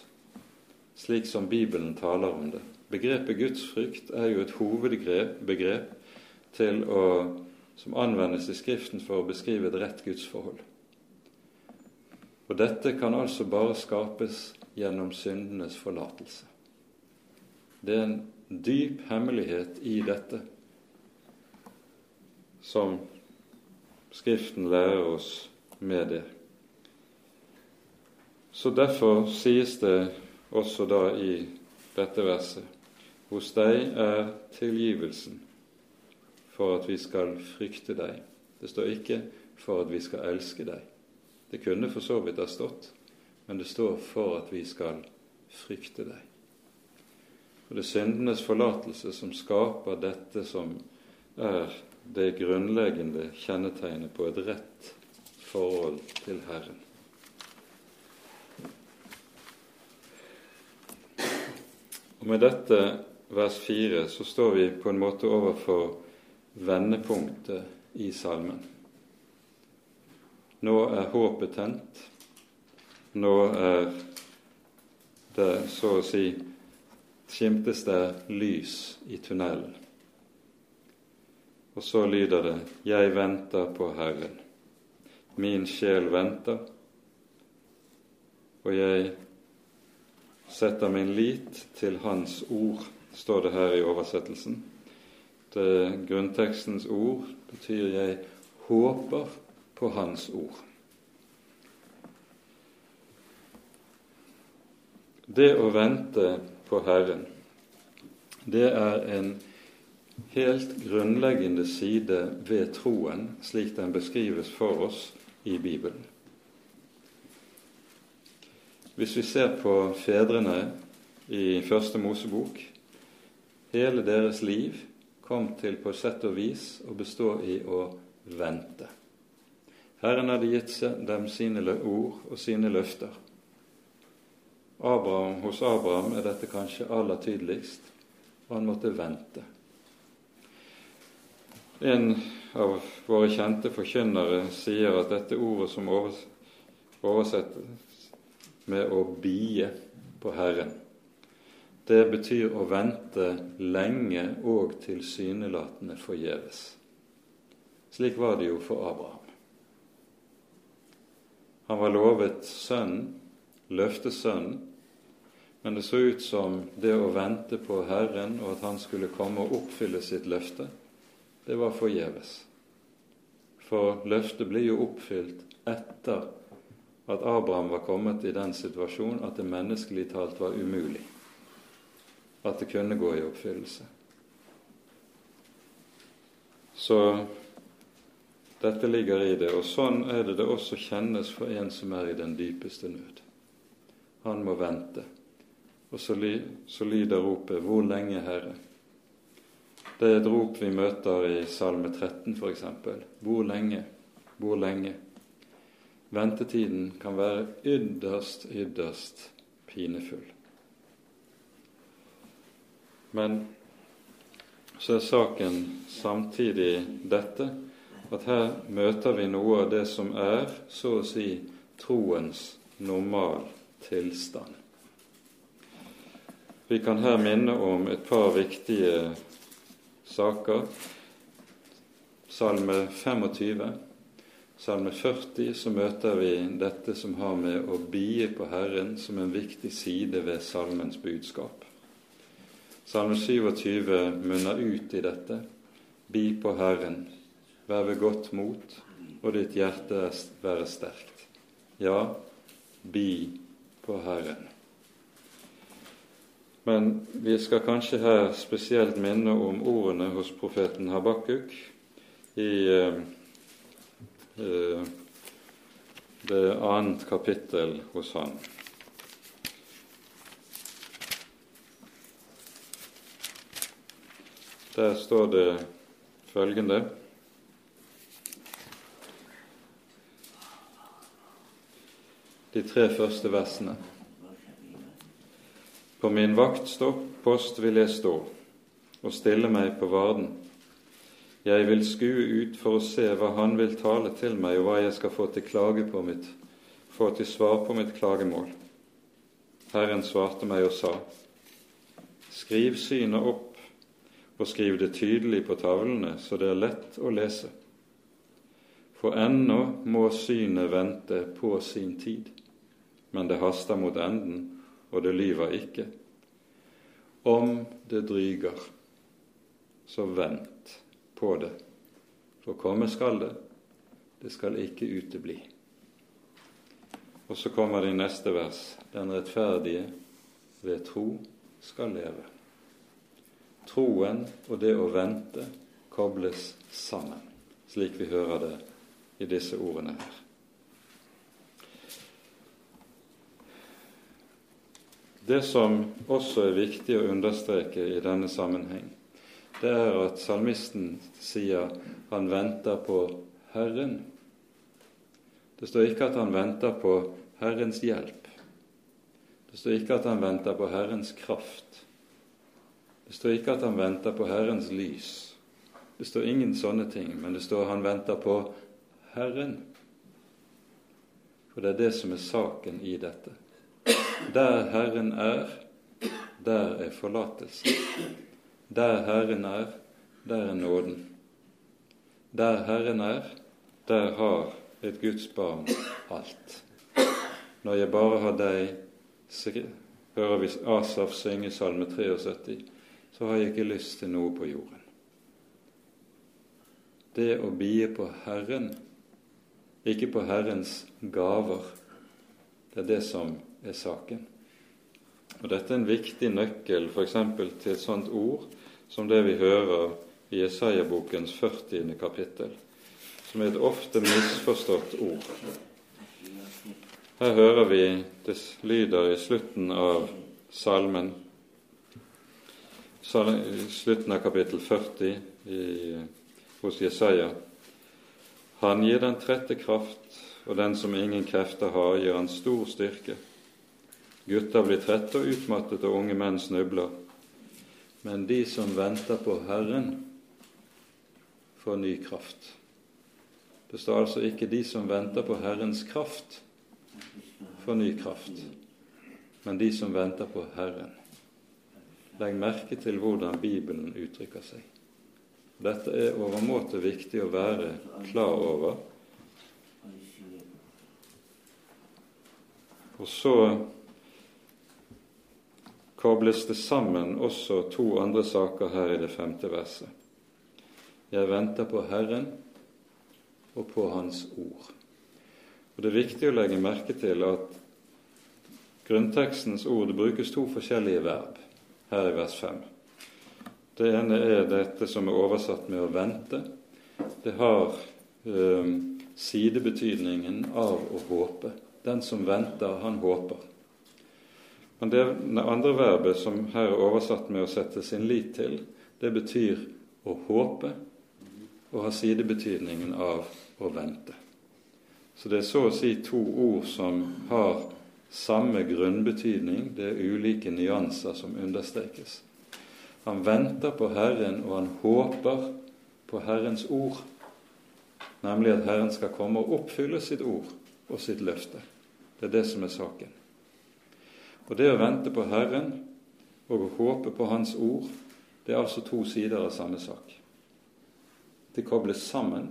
[SPEAKER 1] slik som Bibelen taler om det. Begrepet gudsfrykt er jo et hovedbegrep til å som anvendes i Skriften for å beskrive et rett gudsforhold. Og dette kan altså bare skapes gjennom syndenes forlatelse. Det er en dyp hemmelighet i dette som Skriften lærer oss med det. Så derfor sies det også da i dette verset Hos deg er tilgivelsen for at vi skal frykte deg. Det står ikke 'for at vi skal elske deg'. Det kunne for så vidt ha stått, men det står 'for at vi skal frykte deg'. Og Det er syndenes forlatelse som skaper dette som er det grunnleggende kjennetegnet på et rett forhold til Herren. Og Med dette vers 4 så står vi på en måte overfor vendepunktet i salmen. Nå er håpet tent. Nå er det så å si skimtes det lys i tunnelen. Og så lyder det:" Jeg venter på Herren. Min sjel venter, og jeg setter min lit til Hans ord, står det her i oversettelsen at grunntekstens ord betyr 'jeg håper på Hans ord'. Det å vente på Herren, det er en helt grunnleggende side ved troen, slik den beskrives for oss i Bibelen. Hvis vi ser på fedrene i Første Mosebok, hele deres liv kom til på sett og vis å bestå i å vente. Herren hadde gitt dem sine ord og sine løfter. Abraham, hos Abraham er dette kanskje aller tydeligst, og han måtte vente. En av våre kjente forkynnere sier at dette ordet som oversettes med å bie på Herren, det betyr å vente lenge og tilsynelatende forgjeves. Slik var det jo for Abraham. Han var lovet sønnen, løftesønnen, men det så ut som det å vente på Herren og at han skulle komme og oppfylle sitt løfte, det var forgjeves. For løftet blir jo oppfylt etter at Abraham var kommet i den situasjonen at det menneskelig talt var umulig at det kunne gå i oppfyllelse. Så dette ligger i det, og sånn er det det også kjennes for en som er i den dypeste nød. Han må vente. Og så, ly, så lyder ropet 'Hvor lenge, Herre?' Det er et rop vi møter i Salme 13 f.eks. Hvor lenge? Hvor lenge? Ventetiden kan være ytterst, ytterst pinefull. Men så er saken samtidig dette at her møter vi noe av det som er, så å si, troens normal tilstand. Vi kan her minne om et par viktige saker. Salme 25. Salme 40 så møter vi dette som har med å bie på Herren som en viktig side ved salmens budskap. Salme 27 munner ut i dette. Bi på Herren, vær ved godt mot, og ditt hjerte være sterkt. Ja, bi på Herren. Men vi skal kanskje her spesielt minne om ordene hos profeten Habakuk i eh, eh, det annet kapittel hos han. Der står det følgende De tre første versene. På min vaktpost vil jeg stå og stille meg på varden. Jeg vil skue ut for å se hva Han vil tale til meg, og hva jeg skal få til, klage på mitt, få til svar på mitt klagemål. Herren svarte meg og sa, Skriv synet opp, og skriv det tydelig på tavlene, så det er lett å lese. For ennå må synet vente på sin tid, men det haster mot enden, og det lyver ikke. Om det dryger, så vent på det, for komme skal det. Det skal ikke utebli. Og så kommer det i neste vers. Den rettferdige ved tro skal leve. Troen og det å vente kobles sammen, slik vi hører det i disse ordene her. Det som også er viktig å understreke i denne sammenheng, det er at salmisten sier han venter på Herren. Det står ikke at han venter på Herrens hjelp. Det står ikke at han venter på Herrens kraft. Det står ikke at han venter på Herrens lys. Det står ingen sånne ting, men det står han venter på Herren. For det er det som er saken i dette. Der Herren er, der er forlatelse. Der Herren er, der er nåden. Der Herren er, der har et Guds barn alt. Når jeg bare har deg, hører vi Asaf synge Salme 73, så har jeg ikke lyst til noe på jorden. Det å bie på Herren, ikke på Herrens gaver, det er det som er saken. Og Dette er en viktig nøkkel f.eks. til et sånt ord som det vi hører i Jesaja-bokens 40. kapittel, som er et ofte misforstått ord. Her hører vi det lyder i slutten av salmen, slutten av kapittel 40 i, hos Jesaja. Han gir den trette kraft, og den som ingen krefter har, gir han stor styrke. Gutter blir trette og utmattet, og unge menn snubler. Men de som venter på Herren, får ny kraft. Det står altså ikke 'de som venter på Herrens kraft', får ny kraft, men de som venter på Herren. Legg merke til hvordan Bibelen uttrykker seg. Dette er overmåte viktig å være klar over. Og så kobles det sammen også to andre saker her i det femte verset. Jeg venter på Herren og på Hans ord. Og Det er viktig å legge merke til at grunntekstens ord brukes to forskjellige verb. Her i vers 5. Det ene er dette som er oversatt med 'å vente'. Det har eh, sidebetydningen av å håpe. Den som venter, han håper. Men det andre verbet som her er oversatt med 'å sette sin lit til', det betyr å håpe og har sidebetydningen av å vente. Så det er så å si to ord som har samme grunnbetydning, det er ulike nyanser som understrekes. Han venter på Herren, og han håper på Herrens ord, nemlig at Herren skal komme og oppfylle sitt ord og sitt løfte. Det er det som er saken. Og det å vente på Herren og å håpe på Hans ord, det er altså to sider av samme sak. De kobles sammen.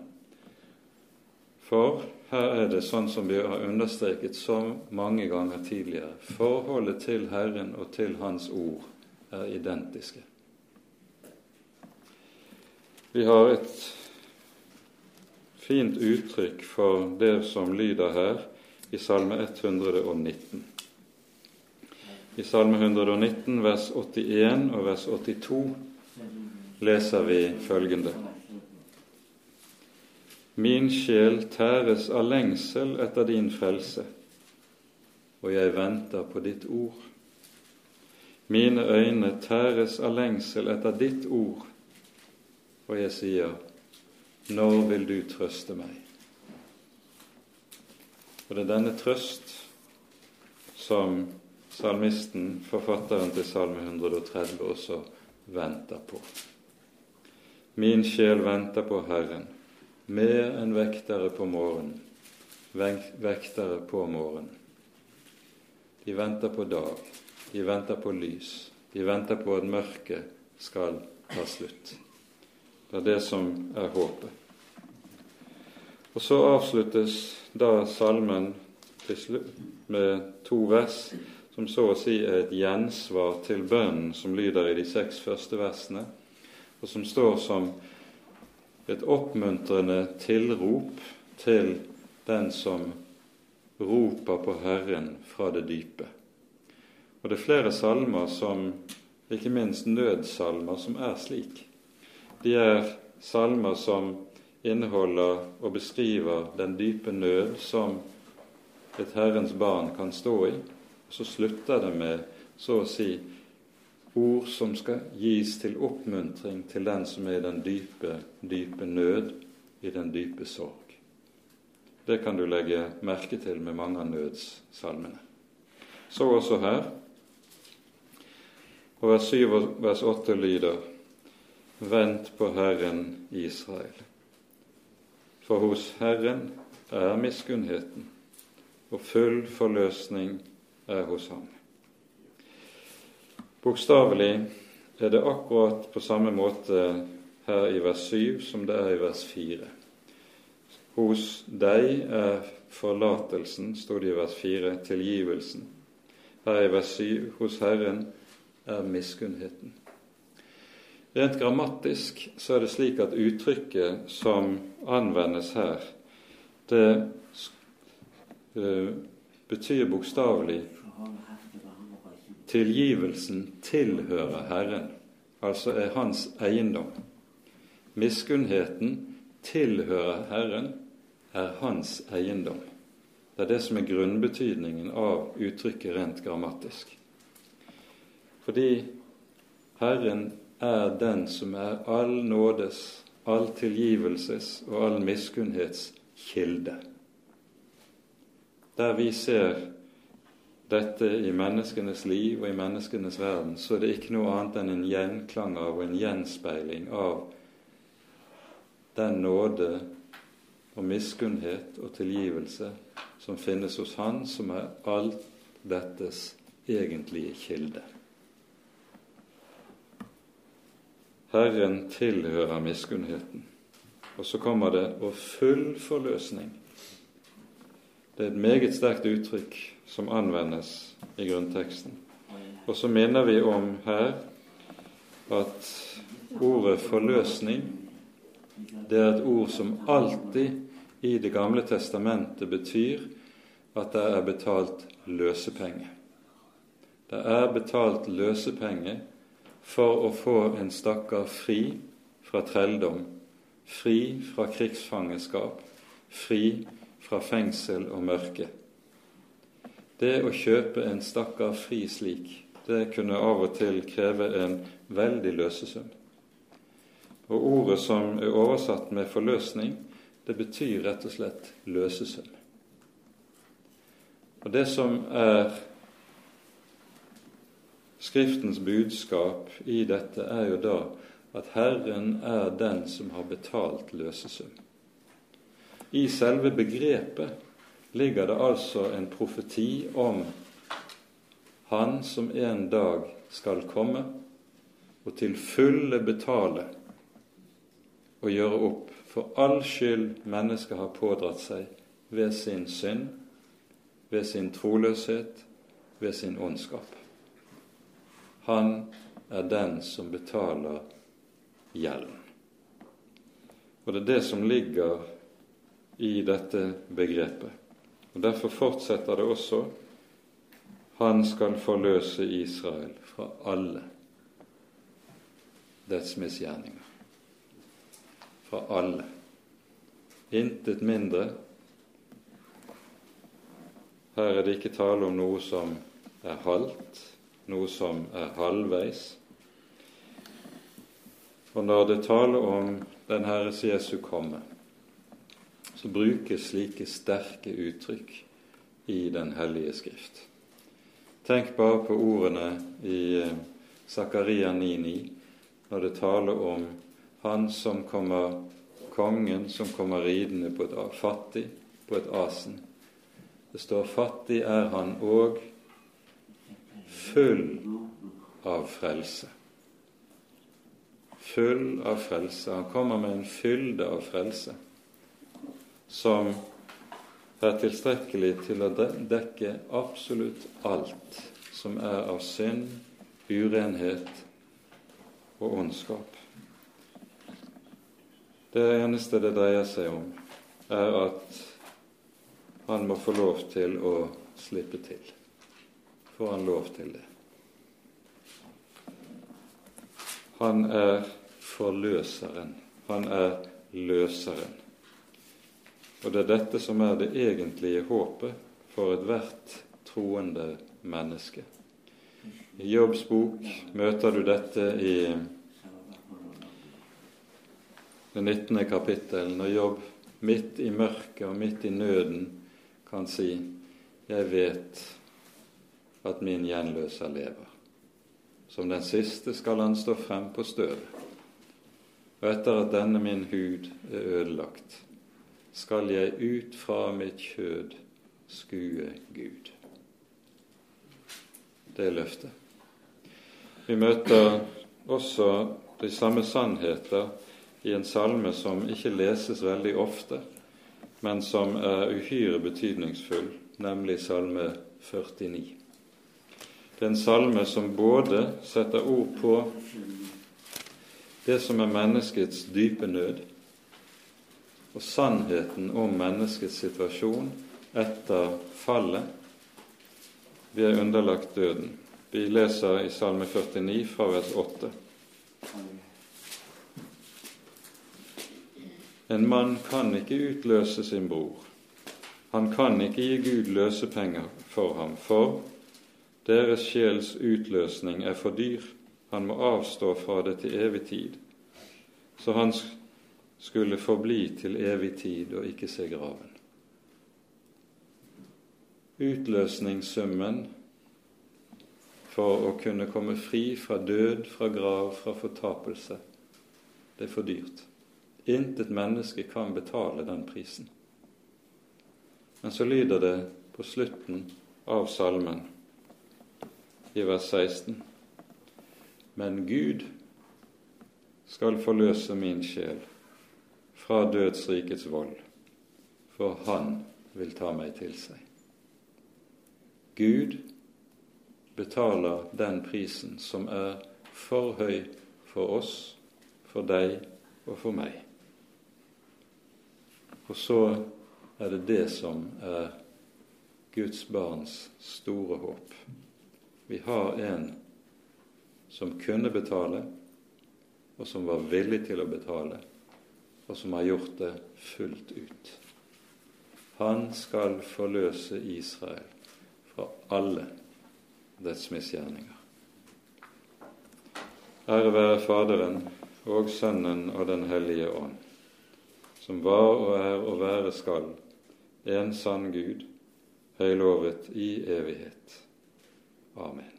[SPEAKER 1] For her er det sånn som vi har understreket så mange ganger tidligere. Forholdet til Herren og til Hans ord er identiske. Vi har et fint uttrykk for det som lyder her i Salme 119. I Salme 119 vers 81 og vers 82 leser vi følgende. Min sjel tæres av lengsel etter din frelse, og jeg venter på ditt ord. Mine øyne tæres av lengsel etter ditt ord, og jeg sier, når vil du trøste meg? Og det er denne trøst som salmisten, forfatteren til Salme 130, også venter på. Min sjel venter på Herren mer enn vektere på morgenen. Vektere på morgenen. De venter på dag, de venter på lys, de venter på at mørket skal ta slutt. Det er det som er håpet. Og så avsluttes da salmen med to vers som så å si er et gjensvar til bønnen som lyder i de seks første versene, og som står som et oppmuntrende tilrop til den som roper på Herren fra det dype. Og det er flere salmer som, ikke minst nødsalmer, som er slik. De er salmer som inneholder og beskriver den dype nød som et Herrens barn kan stå i. Og så slutter det med så å si ord som skal gis til oppmuntring til den som er i den dype, dype nød, i den dype sorg. Det kan du legge merke til med mange av nødssalmene. Så også her. Og vers 7 og vers 8 lyder Vent på Herren Israel. For hos Herren er miskunnheten, og full forløsning er hos ham. Bokstavelig er det akkurat på samme måte her i vers 7 som det er i vers 4. Hos deg er forlatelsen, står det i vers 4, tilgivelsen. Her i vers 7 hos Herren er miskunnheten. Rent grammatisk så er det slik at uttrykket som anvendes her, det uh, betyr bokstavelig Tilgivelsen tilhører Herren, altså er hans eiendom. Miskunnheten tilhører Herren, er hans eiendom. Det er det som er grunnbetydningen av uttrykket rent grammatisk. Fordi Herren er den som er all nådes, all tilgivelses og all miskunnhets kilde. Der vi ser dette i menneskenes liv og i menneskenes verden, så er det ikke noe annet enn en gjenklang av og en gjenspeiling av den nåde og miskunnhet og tilgivelse som finnes hos Han som er alt dettes egentlige kilde. Herren tilhører miskunnheten. Og så kommer det 'og full forløsning'. Det er et meget sterkt uttrykk som anvendes i grunnteksten. Og så minner vi om her at ordet 'forløsning' det er et ord som alltid i Det gamle testamentet betyr at det er betalt løsepenge. Det er betalt løsepenge for å få en stakkar fri fra trelldom, fri fra krigsfangeskap, fri fra fengsel og mørke. Det å kjøpe en stakkar fri slik, det kunne av og til kreve en veldig løsesum. Og ordet som er oversatt med forløsning, det betyr rett og slett løsesum. Og det som er Skriftens budskap i dette, er jo da at Herren er den som har betalt løsesum. I selve begrepet ligger det altså en profeti om Han som en dag skal komme og til fulle betale og gjøre opp for all skyld mennesket har pådratt seg ved sin synd ved sin troløshet, ved sin ondskap. Han er den som betaler gjelden. Og det er det som ligger i dette begrepet. Og Derfor fortsetter det også han skal forløse Israel fra alle dets misgjerninger. Fra alle. Intet mindre her er det ikke tale om noe som er halvt, noe som er halvveis. Og når det taler om den Herres Jesu komme, så brukes slike sterke uttrykk i Den hellige skrift. Tenk bare på ordene i eh, Zakaria 9,9 når det taler om han som kommer, kongen som kommer ridende på et fattig på et asen det står 'fattig er han og full av frelse'. Full av frelse. Han kommer med en fylde av frelse som er tilstrekkelig til å dekke absolutt alt som er av synd, urenhet og ondskap. Det eneste det dreier seg om, er at han må få lov til å slippe til. Får han lov til det? Han er forløseren. Han er løseren. Og det er dette som er det egentlige håpet for ethvert troende menneske. I Jobbs bok møter du dette i det 19. kapittel, når Jobb midt i mørket og midt i nøden kan si 'Jeg vet at min gjenløser lever'. Som den siste skal han stå frem på støvet. Og etter at denne min hud er ødelagt, skal jeg ut fra mitt kjød skue Gud. Det er løftet. Vi møter også de samme sannheter i en salme som ikke leses veldig ofte, men som er uhyre betydningsfull, nemlig Salme 49. Det er en salme som både setter ord på det som er menneskets dype nød, og sannheten om menneskets situasjon etter fallet. Vi er underlagt døden. Vi leser i Salme 49 fra vers 8. En mann kan ikke utløse sin bror. Han kan ikke gi Gud løsepenger for ham, for deres sjels utløsning er for dyr. Han må avstå fra det til evig tid. Så han skulle forbli til evig tid og ikke se graven. Utløsningssummen for å kunne komme fri fra død, fra grav, fra fortapelse, det er for dyrt. Intet menneske kan betale den prisen. Men så lyder det på slutten av salmen, i vers 16, Men Gud skal forløse min sjel fra dødsrikets vold, for Han vil ta meg til seg. Gud betaler den prisen som er for høy for oss, for deg og for meg. Og så er det det som er Guds barns store håp. Vi har en som kunne betale, og som var villig til å betale, og som har gjort det fullt ut. Han skal forløse Israel fra alle dets misgjerninger. Ære være Faderen og Sønnen og Den hellige ånd, som var og er og være skal, en sann Gud, høylovet i evighet. Amen.